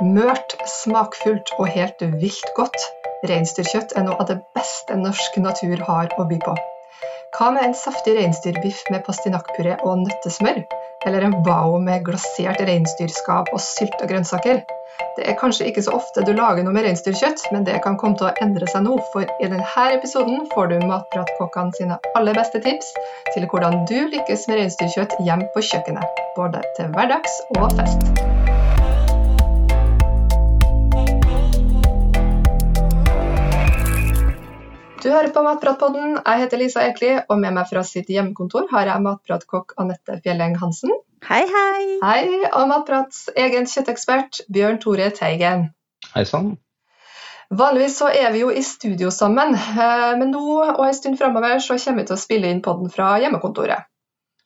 Mørt, smakfullt og helt vilt godt. Reinsdyrkjøtt er noe av det beste norsk natur har å by på. Hva med en saftig reinsdyrbiff med pastinakkpuré og nøttesmør? Eller en bao med glasert reinsdyrskap og sylt og grønnsaker? Det er kanskje ikke så ofte du lager noe med reinsdyrkjøtt, men det kan komme til å endre seg nå, for i denne episoden får du Matpratkokkene sine aller beste tips til hvordan du lykkes med reinsdyrkjøtt hjemme på kjøkkenet, både til hverdags og fest. Du hører på Matpratpodden. Jeg heter Lisa Ekli, og med meg fra sitt hjemmekontor har jeg matpratkokk Anette Fjelleng Hansen. Hei, hei. Hei, og Matprats egen kjøttekspert Bjørn Tore Teigen. Hei sann. Vanligvis så er vi jo i studio sammen, eh, men nå og en stund framover så kommer vi til å spille inn podden fra hjemmekontoret.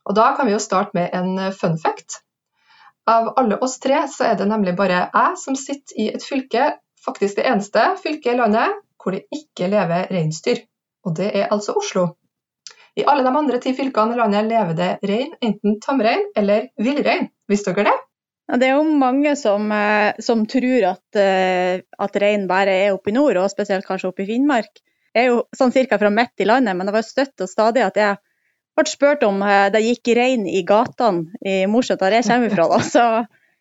Og da kan vi jo starte med en fun fact. Av alle oss tre så er det nemlig bare jeg som sitter i et fylke, faktisk det eneste fylket i landet, hvor det ikke lever reinsdyr. Og det er altså Oslo. I alle de andre ti fylkene i landet lever det rein, enten tamrein eller villrein. Visste dere det? Ja, det er jo mange som, eh, som tror at, eh, at rein bare er oppe i nord, og spesielt kanskje oppe i Finnmark. Jeg er jo sånn cirka fra midt i landet, men det var støtt og stadig at jeg ble spurt om eh, det gikk rein i gatene i Mosjøen, der jeg kommer fra. Da. Så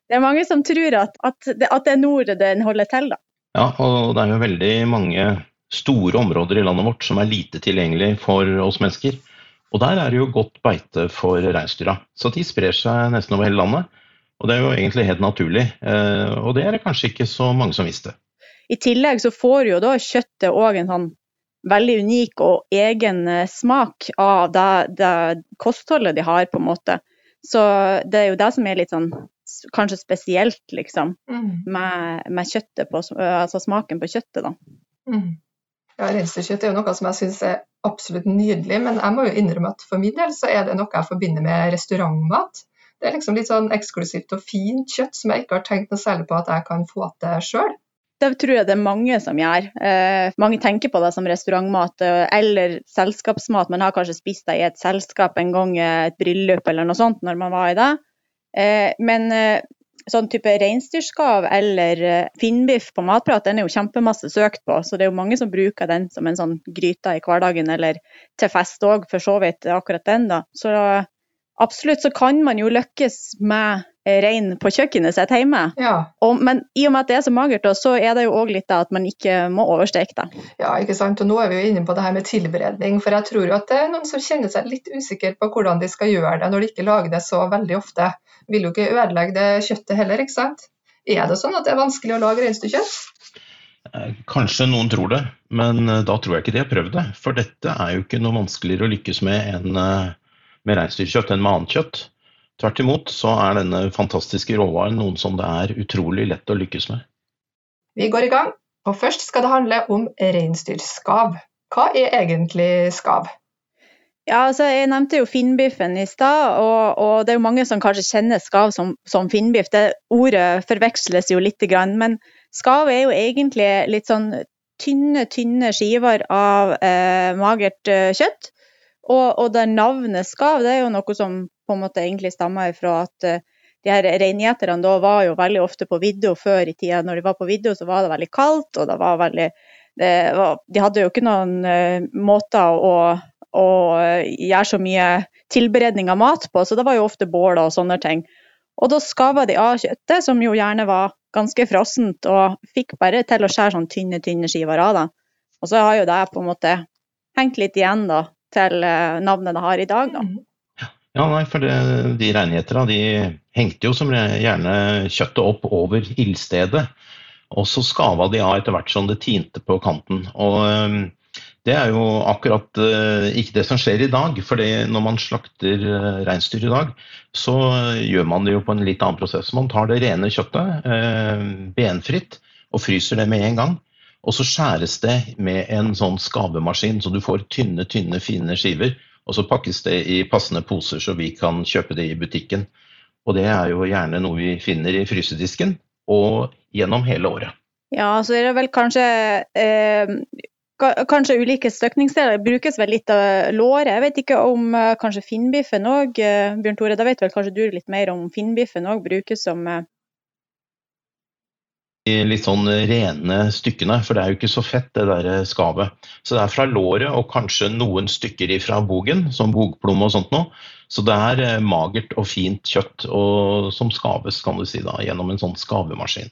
det er mange som tror at, at, det, at det er nord den holder til. da. Ja, og det er jo veldig mange store områder i landet vårt som er lite tilgjengelig for oss mennesker. Og der er det jo godt beite for reinsdyra. Så de sprer seg nesten over hele landet. Og det er jo egentlig helt naturlig. Eh, og det er det kanskje ikke så mange som visste. I tillegg så får jo da kjøttet òg en sånn veldig unik og egen eh, smak av det, det kostholdet de har, på en måte. Så det er jo det som er litt sånn kanskje spesielt, liksom, mm. med, med, kjøttet på, altså smaken på kjøttet, da. Mm. Ja, Reinsdyrkjøtt er jo noe som jeg syns er absolutt nydelig, men jeg må jo innrømme at for min del så er det noe jeg forbinder med restaurantmat. Det er liksom litt sånn eksklusivt og fint kjøtt som jeg ikke har tenkt noe særlig på at jeg kan få til sjøl. Det tror jeg det er mange som gjør. Eh, mange tenker på det som restaurantmat eh, eller selskapsmat. Man har kanskje spist det i et selskap en gang, eh, et bryllup eller noe sånt når man var i det. Eh, men eh, sånn type reinsdyrskav eller eh, finnbiff på matprat, den er jo kjempemasse søkt på. Så det er jo mange som bruker den som en sånn gryte i hverdagen, eller til fest òg, for så vidt. Akkurat den, da. Så absolutt så kan man jo lykkes med rein på kjøkkenet sitt hjemme. Ja. Og, men i og med at det er så magert, så er det jo òg litt at man ikke må oversteke det. Ja, ikke sant. Og nå er vi jo inne på det her med tilberedning. For jeg tror jo at det er noen som kjenner seg litt usikker på hvordan de skal gjøre det når de ikke lager det så veldig ofte. Vil jo ikke ødelegge det kjøttet heller, ikke sant. Er det sånn at det er vanskelig å lage reinsdyrkjøtt? Eh, kanskje noen tror det, men eh, da tror jeg ikke de har prøvd det. For dette er jo ikke noe vanskeligere å lykkes med enn eh, med reinsdyrkjøtt enn med annet kjøtt. Tvert imot så er denne fantastiske råvaren noen som det er utrolig lett å lykkes med. Vi går i gang, og først skal det handle om reinsdyrskav. Hva er egentlig skav? Ja, altså Jeg nevnte jo finnbiffen i stad, og, og, det er jo mange som kanskje kjenner skav som, som finnbiff. Det ordet forveksles jo litt, men skav er jo egentlig litt sånn tynne, tynne skiver av eh, magert eh, kjøtt. Og, og det navnet skav, det er jo noe som på en måte egentlig stammer ifra at uh, de her reingjeterne da var jo veldig ofte på vidda før i tida. Når de var på vidda, så var det veldig kaldt, og det var veldig det var, De hadde jo ikke noen uh, måter å, å uh, gjøre så mye tilberedning av mat på, så det var jo ofte båler og sånne ting. Og da skava de av kjøttet, som jo gjerne var ganske frossent, og fikk bare til å skjære sånn tynne, tynne skiver av det. Og så har jo det på en måte hengt litt igjen da, til navnet det har i dag. da. Mm. Ja, nei, for det, de reingjeterne de hengte jo som gjerne kjøttet opp over ildstedet. Og så skava de av etter hvert som det tinte på kanten. Og um, det er jo akkurat uh, ikke det som skjer i dag. For når man slakter reinsdyr i dag, så gjør man det jo på en litt annen prosess. Man tar det rene kjøttet, benfritt, og fryser det med en gang. Og så skjæres det med en sånn skavemaskin, så du får tynne, tynne, fine skiver og så pakkes det i passende poser så vi kan kjøpe det i butikken. Og det er jo gjerne noe vi finner i frysedisken og gjennom hele året. Ja, så er det vel kanskje eh, Kanskje ulike støkningsdeler brukes vel litt av låret. Jeg vet ikke om eh, kanskje finnbiffen òg, eh, Bjørn Tore, da vet vel kanskje du litt mer om finnbiffen òg brukes som eh, litt sånn rene stykkene, for det er jo ikke så fett, det der skavet. Så det er fra låret og kanskje noen stykker ifra bogen, som bogplomme og sånt noe. Så det er eh, magert og fint kjøtt og, som skaves, kan du si, da, gjennom en sånn skavemaskin.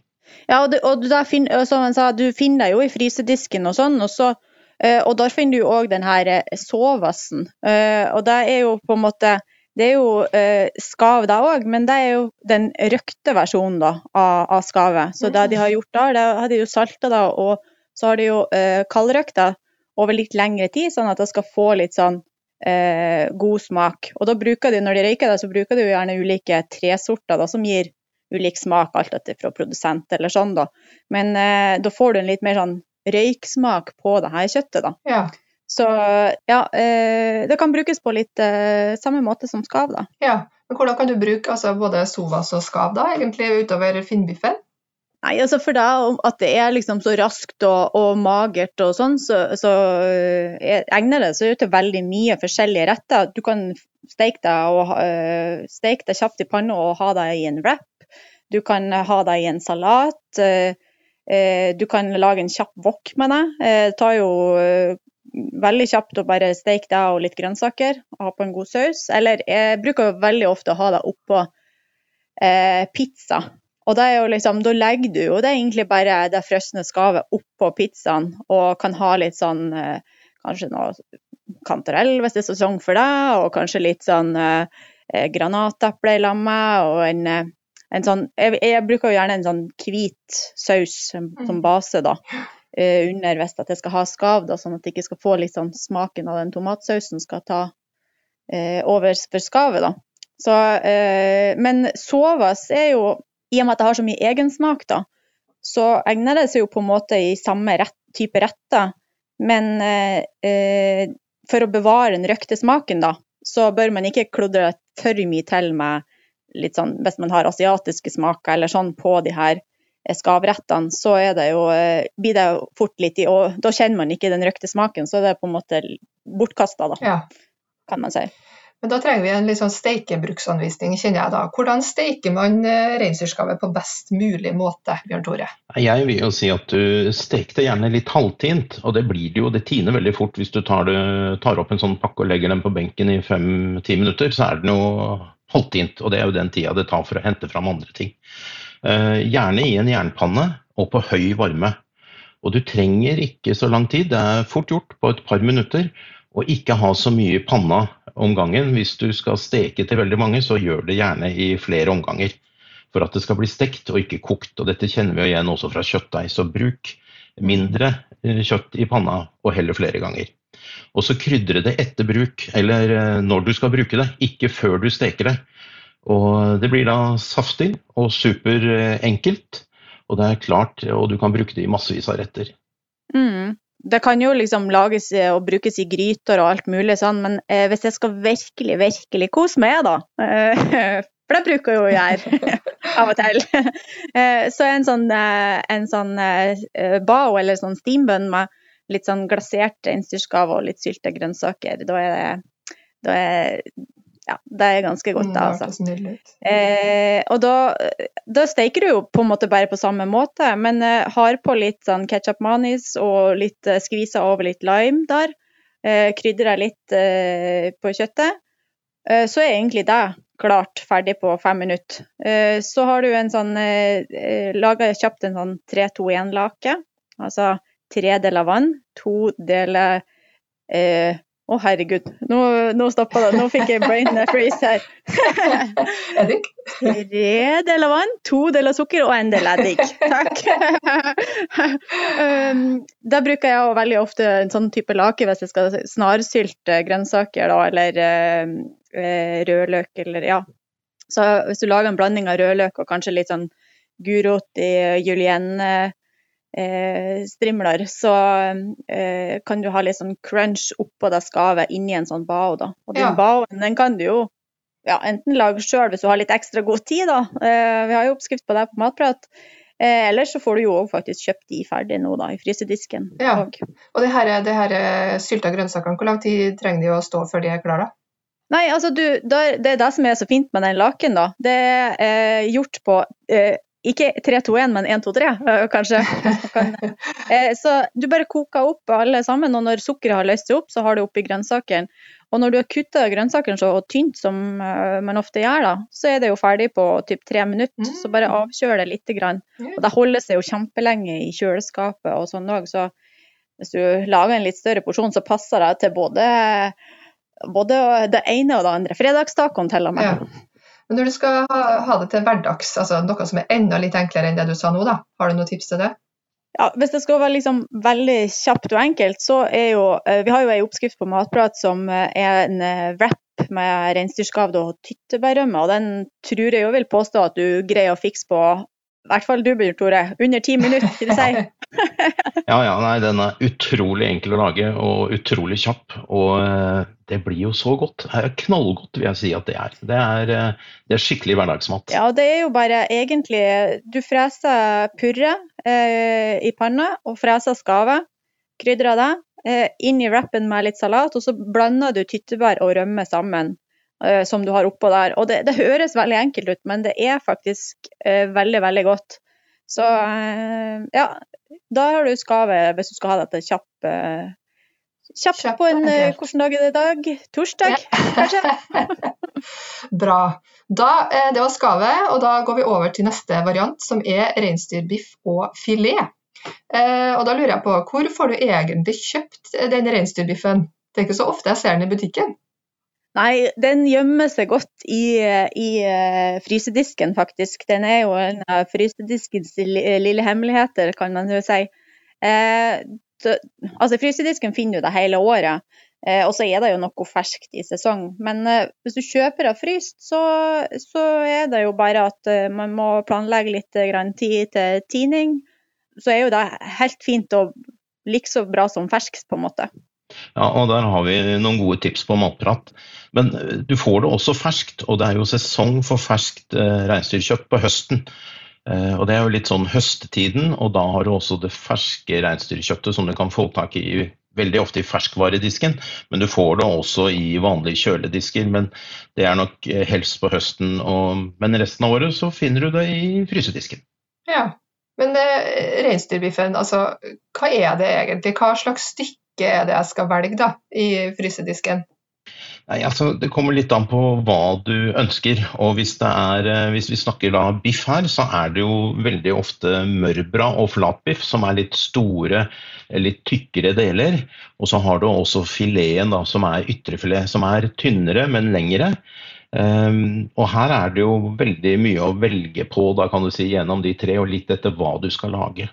Ja, og, du, og du, fin, som han sa, du finner det jo i frysedisken og sånn, og, så, og der finner du òg den her sovasen. Og det er jo på en måte det er jo eh, skav da òg, men det er jo den røkte versjonen da, av, av skavet. Så det de har gjort da, det har de jo salta da, og så har de jo eh, kaldrøkta over litt lengre tid, sånn at det skal få litt sånn eh, god smak. Og da bruker de, når de røyker det, så bruker de jo gjerne ulike tresorter da, som gir ulik smak, alt dette fra produsent eller sånn, da. Men eh, da får du en litt mer sånn røyksmak på det her kjøttet, da. Ja. Så ja, eh, det kan brukes på litt eh, samme måte som skav, da. Ja, men Hvordan kan du bruke altså, både sovas og skav da, egentlig utover finnbiffen? Nei, altså For deg, at det er liksom så raskt og, og magert og sånn, så, så eh, egner det seg til veldig mye forskjellige retter. Du kan steke deg, og, uh, steke deg kjapt i panna og ha deg i en wrap. Du kan ha deg i en salat. Uh, du kan lage en kjapp wok med deg. Det tar jo veldig kjapt å bare steke det og litt grønnsaker og ha på en god saus. Eller jeg bruker veldig ofte å ha det oppå eh, pizza. Og da, liksom, da, legger du jo det er egentlig bare det frosne skavet oppå pizzaen og kan ha litt sånn eh, Kanskje noe kantarell hvis det er sesong for det, og kanskje litt sånn eh, granateple i lammet og en, eh, en sånn jeg, jeg, bruker jo gjerne en sånn hvit saus som mm. base, da. Eh, under hvis det skal ha skav, da, sånn at jeg ikke skal få litt sånn smaken av den tomatsausen skal ta eh, over for skavet. Da. Så, eh, men sovas er jo, i og med at det har så mye egensmak, da, så egner det seg jo på en måte i samme rett, type retter. Men eh, eh, for å bevare den røkte smaken, da, så bør man ikke klodre for mye til med litt sånn, hvis man har asiatiske smaker eller sånn på de her skavrettene, så er det jo, eh, blir det jo fort litt i Og da kjenner man ikke den røkte smaken, så det er på en måte bortkasta, da. Ja. Kan man si. Men da trenger vi en litt sånn steikebruksanvisning, kjenner jeg da. Hvordan steiker man reinsdyrskave på best mulig måte, Bjørn Tore? Jeg vil jo si at du steker det gjerne litt halvtint, og det blir det jo. Det tiner veldig fort hvis du tar, det, tar opp en sånn pakke og legger den på benken i fem-ti minutter. Så er det noe halvtint, og det er jo den tida det tar for å hente fram andre ting. Eh, gjerne i en jernpanne og på høy varme. Og du trenger ikke så lang tid, det er fort gjort på et par minutter. Og ikke ha så mye i panna om gangen. Hvis du skal steke til veldig mange, så gjør det gjerne i flere omganger. For at det skal bli stekt og ikke kokt. Og dette kjenner vi igjen også fra kjøttdeig. Så bruk mindre eh, kjøtt i panna og heller flere ganger. Og så krydre det etter bruk, eller eh, når du skal bruke det, ikke før du steker det. Og det blir da saftig og superenkelt. Og det er klart, og du kan bruke det i massevis av retter. Mm. Det kan jo liksom lages og brukes i gryter og alt mulig sånn, men eh, hvis jeg skal virkelig, virkelig kose meg, da eh, For det bruker jeg jo gjøre av og til. Eh, så en sånn, eh, en sånn eh, bao eller sånn steambønn med litt sånn glasert reinsdyrskave og litt sylte grønnsaker, da er det da er ja, det er ganske godt, det, altså. Eh, og da, da steiker du jo på en måte bare på samme måte, men eh, har på litt sånn ketsjup manis og litt eh, skvisa over litt lime der. Eh, krydrer litt eh, på kjøttet. Eh, så er egentlig det klart ferdig på fem minutter. Eh, så har du en sånn eh, Laga kjapt en sånn 3-2-1-lake. Altså tre deler vann, to deler eh, å, oh, herregud. Nå, nå stoppa det. Nå fikk jeg brain freeze her. eddik? Tre deler vann, to deler sukker og en del eddik. Takk. um, da bruker jeg veldig ofte en sånn type lake hvis jeg skal snarsylte grønnsaker da, eller uh, rødløk eller ja. Så hvis du lager en blanding av rødløk og kanskje litt sånn gulrot i julienne eh, strimler, så eh, kan du ha litt sånn crunch oppå det skavet inni en sånn bao. Da. Og den ja. baoen den kan du jo ja, enten lage sjøl hvis du har litt ekstra god tid, da. Eh, vi har jo oppskrift på det på Matprat. Eh, Eller så får du jo òg faktisk kjøpt de ferdig nå, da, i frysedisken. Ja. Og det her, det her eh, sylta grønnsakene, hvor lang tid trenger de å stå før de er klare? Nei, altså du, Det er det som er så fint med den laken. da. Det er eh, gjort på eh, ikke 3-2-1, men 1-2-3, kanskje. Så du bare koker opp alle sammen, og når sukkeret har løst seg opp, så har du oppi grønnsakene. Og når du har kutta grønnsakene så tynt som man ofte gjør, da, så er det jo ferdig på typ tre minutter. Så bare Mm. avkjøl det lite grann. Og det holder seg jo kjempelenge i kjøleskapet og sånn òg, så hvis du lager en litt større porsjon, så passer det til både, både det ene og det andre. Fredagstacoen til og med. Ja. Men når du skal ha, ha det til hverdags, altså noe som er enda litt enklere enn det du sa nå, da, har du noen tips til det? Ja, hvis det skal være liksom veldig kjapt og enkelt, så er jo eh, Vi har jo ei oppskrift på Matprat som eh, er en eh, wrap med reinsdyrskavd og tyttebærrømme, og den tror jeg jo vil påstå at du greier å fikse på i hvert fall du, Bjørn Tore. Under ti minutter, vil du si. Ja, ja, nei, den er utrolig enkel å lage og utrolig kjapp. Og eh, det blir jo så godt. Det er knallgodt, vil jeg si at det er. Det er, eh, det er skikkelig hverdagsmat. Ja, det er jo bare egentlig Du freser purre eh, i panna og freser skave. Krydrer det. Eh, inn i wrappen med litt salat, og så blander du tyttebær og rømme sammen. Eh, som du har oppå der. Og det, det høres veldig enkelt ut, men det er faktisk uh, veldig, veldig godt. Så eh, ja, da har du skave hvis du skal ha dette kjapp, kjapt Kjapt på en. Hvilken dag er det i dag? Torsdag, kanskje? Bra. Da, det var skave, og da går vi over til neste variant, som er reinsdyrbiff og filet. Og da lurer jeg på, hvor får du egentlig kjøpt den reinsdyrbiffen? Det er ikke så ofte jeg ser den i butikken. Nei, den gjemmer seg godt i, i eh, frysedisken, faktisk. Den er jo en av frysediskens lille hemmeligheter, kan man jo si. Eh, så, altså, frysedisken finner du det hele året, eh, og så er det jo noe ferskt i sesong. Men eh, hvis du kjøper det fryst, så, så er det jo bare at eh, man må planlegge litt eh, grann tid til tining. Så er jo det helt fint og like så bra som ferskt, på en måte. Ja, og Der har vi noen gode tips på matprat. Men eh, du får det også ferskt, og det er jo sesong for ferskt eh, reinsdyrkjøtt på høsten. Eh, og Det er jo litt sånn høstetiden, og da har du også det ferske reinsdyrkjøttet som du kan få tak i veldig ofte i ferskvaredisken, men du får det også i vanlige kjøledisker. Men det er nok helst på høsten, og, men resten av året så finner du det i frysedisken. Ja. Men eh, reinsdyrbiffen, altså, hva er det egentlig? Hva slags stykke er det jeg skal velge da, i frysedisken? Nei, altså Det kommer litt an på hva du ønsker. og Hvis, er, eh, hvis vi snakker da biff her, så er det jo veldig ofte mørbra og flatbiff som er litt store, litt tykkere deler. Og så har du også fileten, som er ytrefilet, som er tynnere, men lengre. Um, og her er det jo veldig mye å velge på da kan du si, gjennom de tre, og litt etter hva du skal lage.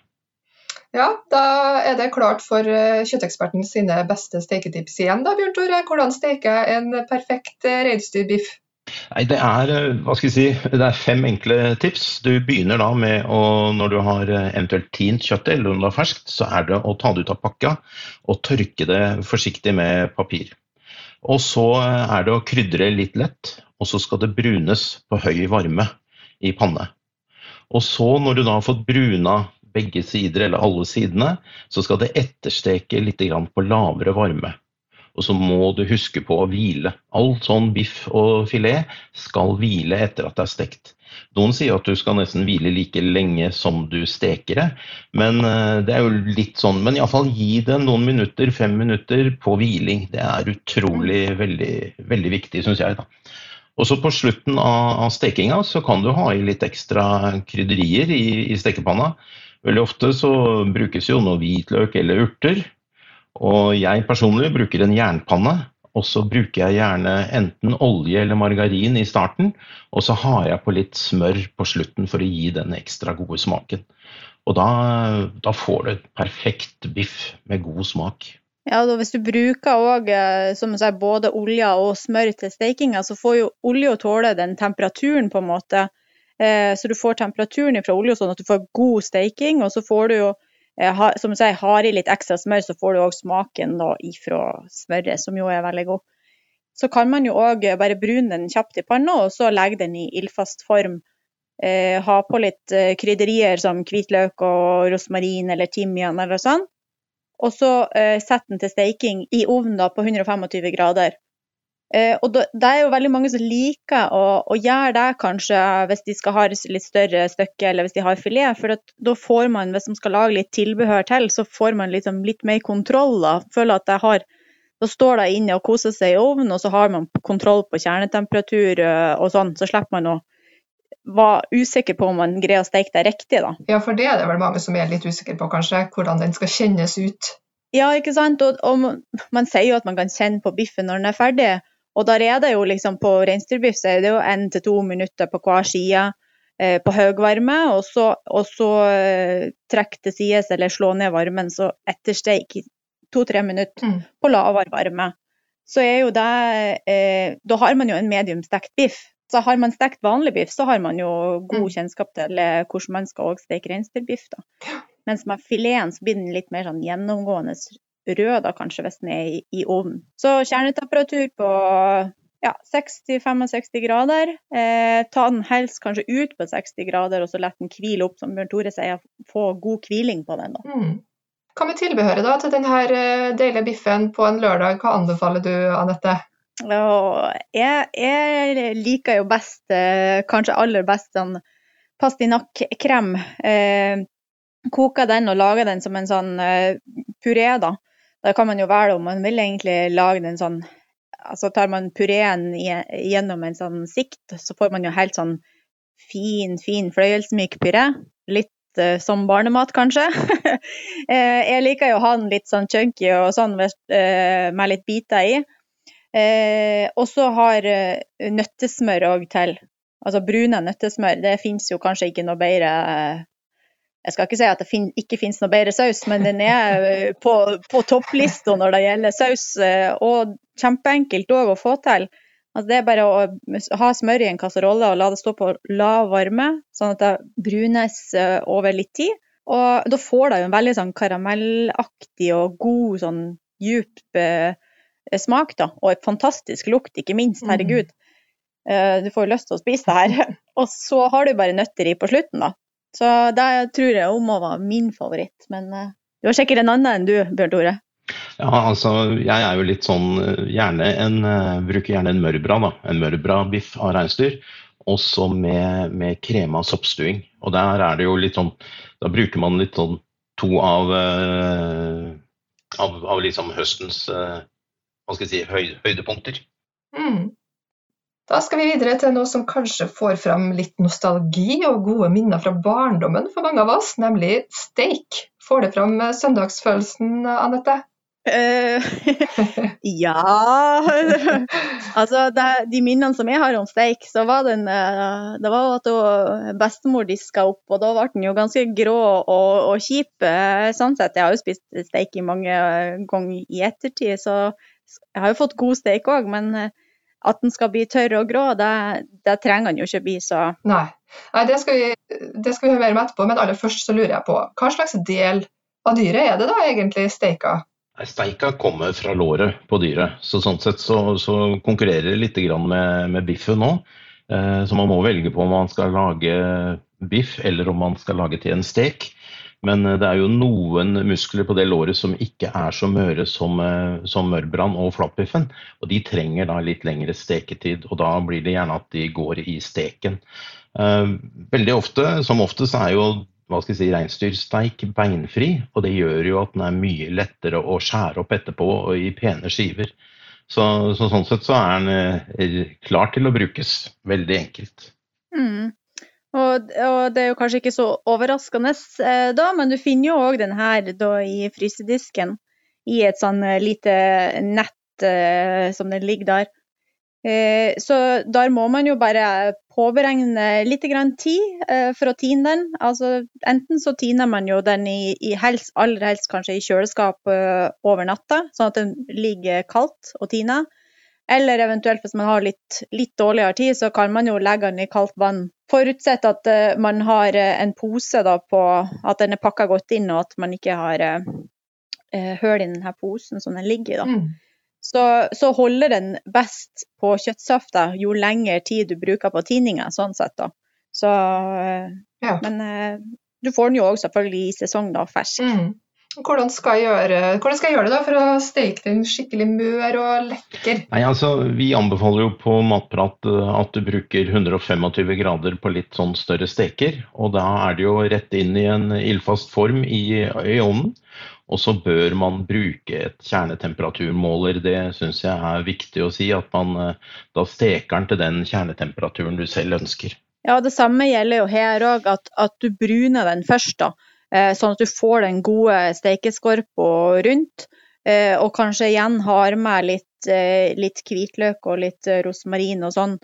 Ja, da er det klart for eh, kjøtteksperten sine beste steketips igjen da, Bjørn Tore. Hvordan steker jeg en perfekt eh, reinsdyrbiff? Nei, det er, eh, hva skal jeg si, det er fem enkle tips. Du begynner da med å, når du har eventuelt tint kjøttet, eller om det er ferskt, så er det å ta det ut av pakka og tørke det forsiktig med papir. Og så er det å krydre litt lett, og så skal det brunes på høy varme i panne. Og så, når du da har fått bruna begge sider, eller alle sidene, så skal det ettersteke litt på lavere varme. Og så må du huske på å hvile. All sånn biff og filet skal hvile etter at det er stekt. Noen sier at du skal nesten hvile like lenge som du steker det, men eh, det er jo litt sånn. Men iallfall gi det noen minutter, fem minutter på hviling. Det er utrolig veldig, veldig viktig, syns jeg. da. Og så På slutten av, stekinga så kan du ha i litt ekstra krydderier i, i stekepanna. Veldig ofte så brukes jo noe hvitløk eller urter. Og jeg personlig bruker en jernpanne. Og så bruker jeg gjerne enten olje eller margarin i starten, og så har jeg på litt smør på slutten for å gi den ekstra gode smaken. Og da, da får du et perfekt biff med god smak. Ja, og Hvis du bruker også, eh, sier, både olje og smør til stekinga, så får jo olje tåle den temperaturen, på en måte. Eh, Så du får temperaturen fra olje sånn at du får god steiking, og så får du jo, eh, som du sier, har i litt ekstra smør, så får du òg smaken da ifra smøret, som jo er veldig god. Så kan man jo òg bare brune den kjapt i panna, og så legge den i ildfast form. Eh, ha på litt eh, krydderier som hvitløk og rosmarin eller timian eller sånn. Og så eh, sett den til steiking i ovnen da på 125 grader. Eh, og det er jo veldig mange som liker å, å, gjøre det, kanskje hvis de skal ha litt større stykke, eller hvis de har filet. For da får man, hvis man skal lage litt tilbehør til, så får man liksom litt mer kontroll. da, Føler at jeg har Da står det inne og koser seg i ovnen, og så har man kontroll på kjernetemperatur eh, og sånn. Så slipper man å være usikker på om man greier å steke det riktig, da. Ja, for det er det vel mange som er litt usikre på, kanskje. Hvordan den skal kjennes ut. Ja, ikke sant. Og, og man sier jo at man kan kjenne på biffen når den er ferdig. Og der er det jo liksom på reinsdyrbiff så er det jo én til to minutter på hver side eh, på høy varme, og så, og så eh, trekke til sides eller slå ned varmen, så ettersteik to-tre minutter mm. på lavere varme. Så er jo det eh, Da har man jo en medium stekt biff. Så har man stekt vanlig biff, så har man jo god mm. kjennskap til eh, hvordan man skal steke reinsdyrbiff. Mens med fileten så blir den litt mer sånn gjennomgående rød da, kanskje, hvis den er i, i ovnen. Så kjernetemperatur på ja, 60-65 grader. Eh, ta den helst kanskje ut på 60 grader, og så la den hvile opp, som Bjørn Tore sier. Få god hviling på den. da. Mm. Hva med tilbehøret da, til denne eh, deilige biffen på en lørdag? Hva anbefaler du, Anette? Jeg, jeg, liker jo best, eh, kanskje aller best, sånn pastinakkrem. Eh, koker den og lager den som en sånn uh, puré, da. Da kan man jo velge om man vil egentlig lage den sånn Altså tar man pureen gjennom en sånn sikt, så får man jo helt sånn fin, fin fløyelsmyk puré. Litt uh, som barnemat, kanskje. Eh, jeg liker jo å ha den litt sånn chunky og sånn med, med litt biter i. Eh, og så har nøttesmør òg til. Altså brune nøttesmør. Det fins jo kanskje ikke noe bedre jeg skal ikke si at det ikke finnes noe bedre saus, men den er eh, på, på topplista når det gjelder saus. Eh, og kjempeenkelt òg å få til. Altså det er bare å ha smør i en kasserolle og la det stå på lav varme, sånn at det brunes eh, over litt tid. Og da får det jo en veldig sånn karamellaktig og god, sånn djup eh, smak, da. Og et fantastisk lukt, ikke minst. Mm. Herregud. Eh, du får jo lyst til å spise det her. Og så har du bare nøtter i på slutten, da. Så det tror jeg hun må være min favoritt. Men uh, du har sikkert en annen enn du, Bjørn Tore? Ja, altså jeg er jo litt sånn eh, gjerne en uh, Bruker gjerne en mørbra, da. En mørbra-biff av reinsdyr. Også med, med krema soppstuing. Og der er det jo litt sånn Da bruker man litt sånn to av, av, av liksom høstens hva skal jeg si, høy, høydepunkter. Mm. Da skal vi videre til noe som kanskje får fram litt nostalgi og gode minner fra barndommen for mange av oss, nemlig steik. Får det fram søndagsfølelsen, Anette? Uh, ja Altså, det, de minnene som jeg har om steik, så var den Det var at bestemor diska opp, og da ble den jo ganske grå og, og kjip. Sånn sett. Jeg har jo spist steik mange ganger i ettertid, så jeg har jo fått god steik òg, men at den skal bli tørr og grå, det, det trenger den jo ikke bli så Nei, Nei det, skal vi, det skal vi høre mer om etterpå, men aller først så lurer jeg på hva slags del av dyret er det da egentlig steika? Steika kommer fra låret på dyret, så sånn sett så, så konkurrerer det litt med, med biffen nå. Eh, så man må velge på om man skal lage biff eller om man skal lage til en stek. Men eh, det er jo noen muskler på det låret som ikke er så møre som, eh, som mørbrann og flatbiffen. Og de trenger da litt lengre steketid, og da blir det gjerne at de går i steken. Eh, veldig ofte, som oftest, er jo hva skal jeg si, reinsdyrsteik beinfri, og det gjør jo at den er mye lettere å skjære opp etterpå og i pene skiver. Så, så sånn sett så er den klar til å brukes. Veldig enkelt. Mm. Og, og, det er jo kanskje ikke så overraskende eh, da, men du finner jo òg den her da i frysedisken i et sånn eh, lite nett eh, som den ligger der. Eh, så der må man jo bare påberegne litt tid eh, for å tine den. Altså enten så tiner man jo den i, i helst, aller helst kanskje i kjøleskap eh, over natta, sånn at den ligger kaldt og tiner. Eller eventuelt hvis man har litt, litt, dårligere tid, så kan man jo legge den i kaldt vann. Forutsett at uh, man har uh, en pose da, på at den er pakka godt inn, og at man ikke har uh, hull i denne posen som den ligger i. da. Mm. Så, så, holder den best på kjøttsafta jo lengre tid du bruker på tininga, sånn sett. da. Så, ja. Men du får den jo òg selvfølgelig i sesong, da, fersk. Mm. Hvordan skal, gjøre, hvordan skal jeg gjøre det da for å steke den skikkelig mør og lekker? Nei, altså, Vi anbefaler jo på Matprat eh, at du bruker 125 grader på litt sånn større steker. og Da er det jo rett inn i en ildfast form i, i ovnen. Og så bør man bruke et kjernetemperaturmåler. Det syns jeg er viktig å si. At man eh, da steker den til den kjernetemperaturen du selv ønsker. Ja, det samme gjelder jo her òg, at, at, du bruner den først. da. Eh, sånn at du får den gode steikeskorpa rundt. Eh, og kanskje igjen har med litt, eh, litt hvitløk og litt rosmarin og sånn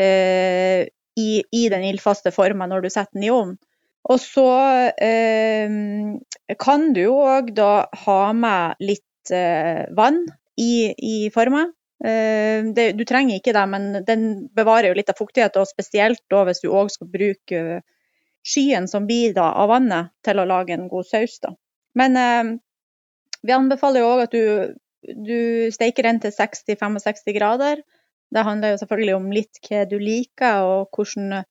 i, i den ildfaste formen når du setter den i ovnen. Og så kan du òg da ha med litt vann i, i forma. Det, du trenger ikke det, men den bevarer jo litt av fuktighet, og spesielt da hvis du òg skal bruke skyen som blir da av vannet til å lage en god saus. Da. Men eh, vi anbefaler jo òg at du, du steiker den til 60-65 grader. Det handler jo selvfølgelig om litt hva du liker, og hvilken,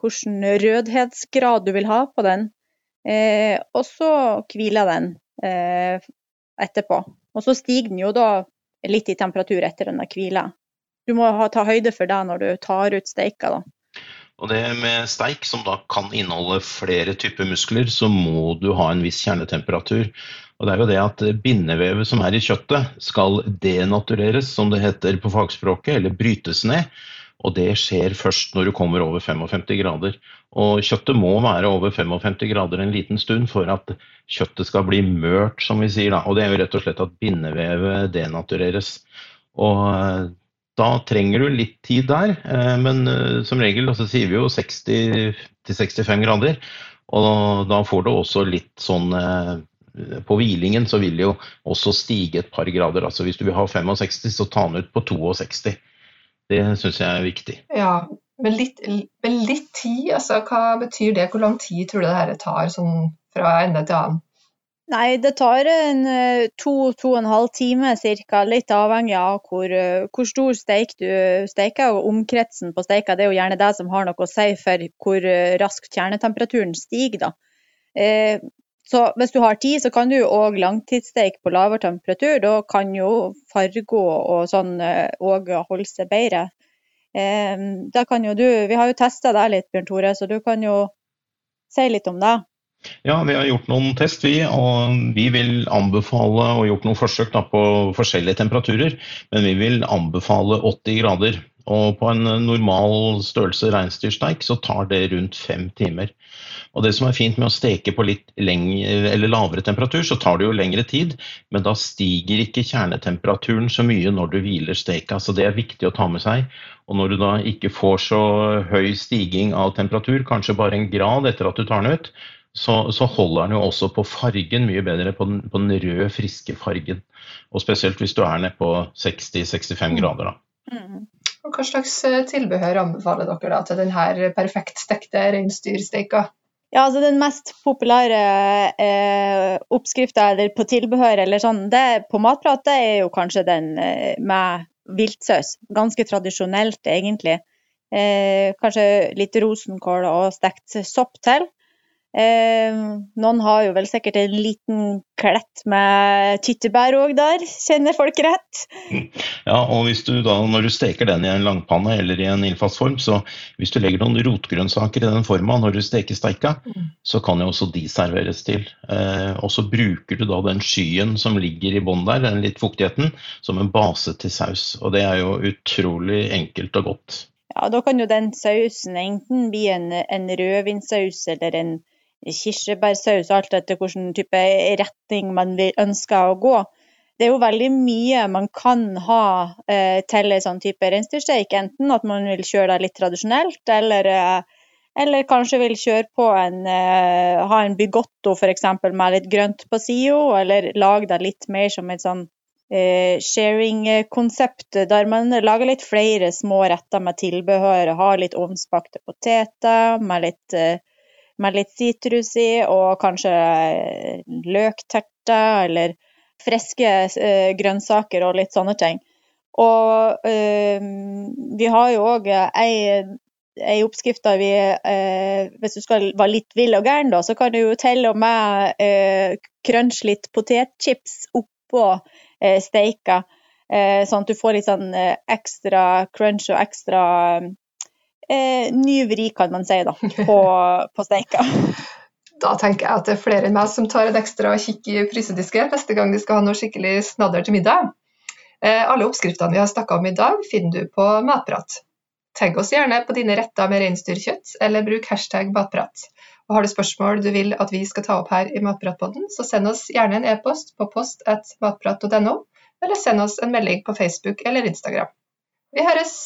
hvordan rødhetsgrad du vil ha på den. Eh, og så hviler den eh, etterpå. Og så stiger den jo da litt i temperatur etter den har hvila. Du må ha, ta høyde for det når du tar ut steika. da. Og det med steik, som da kan inneholde flere typer muskler, så må du ha en viss kjernetemperatur. Og det er jo det at bindevevet som er i kjøttet, skal denatureres, som det heter på fagspråket, eller brytes ned. Og det skjer først når du kommer over 55 grader. Og kjøttet må være over 55 grader en liten stund for at kjøttet skal bli mørt, som vi sier. da. Og det er jo rett og slett at bindevevet denatureres. Og da trenger du litt tid der, eh, men eh, som regel så sier vi jo 60-65 grader. Og da får du også litt sånn eh, På hvilingen så vil det jo også stige et par grader. Altså hvis du vil ha 65, så ta den ut på 62. Det syns jeg er viktig. Ja, men litt, men litt tid, altså hva betyr det? Hvor lang tid tror du det her tar sånn fra ende til annen? Nei, det tar en eh, to-to og en halv time ca. Litt avhengig av hvor, eh, hvor, stor steik du steiker Og omkretsen på steika det er jo gjerne det som har noe å si for hvor eh, raskt kjernetemperaturen stiger. Da. så hvis du har tid, så kan du òg langtidssteike på lavere temperatur. Da kan jo farge og sånn òg holde seg bedre. da kan jo du Vi har jo testa deg litt, Bjørn Tore, så du kan jo si litt om det. Ja, vi har gjort noen test, vi. Og vi vil anbefale og gjort noen forsøk da, på forskjellige temperaturer. Men vi vil anbefale 80 grader. Og på en normal størrelse reinsdyrsteik så tar det rundt fem timer. Og det som er fint med å steke på litt lengre, lavere temperatur, så tar det jo lengre tid, men da stiger ikke kjernetemperaturen så mye når du hviler steka. Så det er viktig å ta med seg. Og når du da ikke får så høy stiging av temperatur, kanskje bare en grad etter at du tar den ut, så, så, holder den jo også på fargen mye bedre, på den, på den røde, friske fargen. Og spesielt hvis du er nede på 60-65 mm. grader. da. Mm. Og hva slags eh, tilbehør anbefaler dere da til denne perfekt stekte reinsdyrsteika? Ja, altså Den mest populære eh, oppskrifta på tilbehør eller sånn, det på matprat det er jo kanskje den eh, med viltsaus. Ganske tradisjonelt, egentlig. Eh, kanskje litt rosenkål og stekt sopp til. Eh, noen har jo vel sikkert en liten klett med tyttebær òg der, kjenner folk rett? Ja, og hvis du da, når du steker den i en langpanne eller i en ildfast form, så hvis du legger noen rotgrønnsaker i den forma når du steker steika, mm. så kan jo også de serveres til. Eh, og så bruker du da den skyen som ligger i bånn der, den litt fuktigheten, som en base til saus. Og det er jo utrolig enkelt og godt. Ja, da kan jo den sausen enten bli en, en rødvinsaus eller en kirsebærsaus, alt etter hvilken type retning man ønsker å gå. Det er jo veldig mye man kan ha eh, til en sånn type reinsdyrsteik. Enten at man vil kjøre det litt tradisjonelt, eller, eh, eller kanskje vil kjøre på en eh, ha en bigotto f.eks. med litt grønt på sida, eller lage det litt mer som et sånn eh, sharing-konsept der man lager litt flere små retter med tilbehør. Har litt ovnsbakte poteter med litt eh, med litt sitrus i, og kanskje løkterter eller friske eh, grønnsaker og litt sånne ting. Og eh, vi har jo òg ei ei oppskrift der vi eh, Hvis du skal være litt vill og gæren, da, så kan du jo til og med eh, crunche litt potetchips oppå eh, steika. Eh, sånn at du får litt sånn eh, ekstra crunch og ekstra eh, nyvri, kan man si, da, på, på steika. Da tenker jeg at det er flere enn meg som tar en ekstra kikk i frysedisken neste gang de skal ha noe skikkelig snadder til middag. Eh, alle oppskriftene vi har snakka om i dag, finner du på Matprat. Tagg oss gjerne på dine retter med reinsdyrkjøtt, eller bruk hashtag matprat. Og har du spørsmål du vil at vi skal ta opp her i Matpratpodden, så send oss gjerne en e-post på post at matprat.no, eller send oss en melding på Facebook eller Instagram. Vi høres!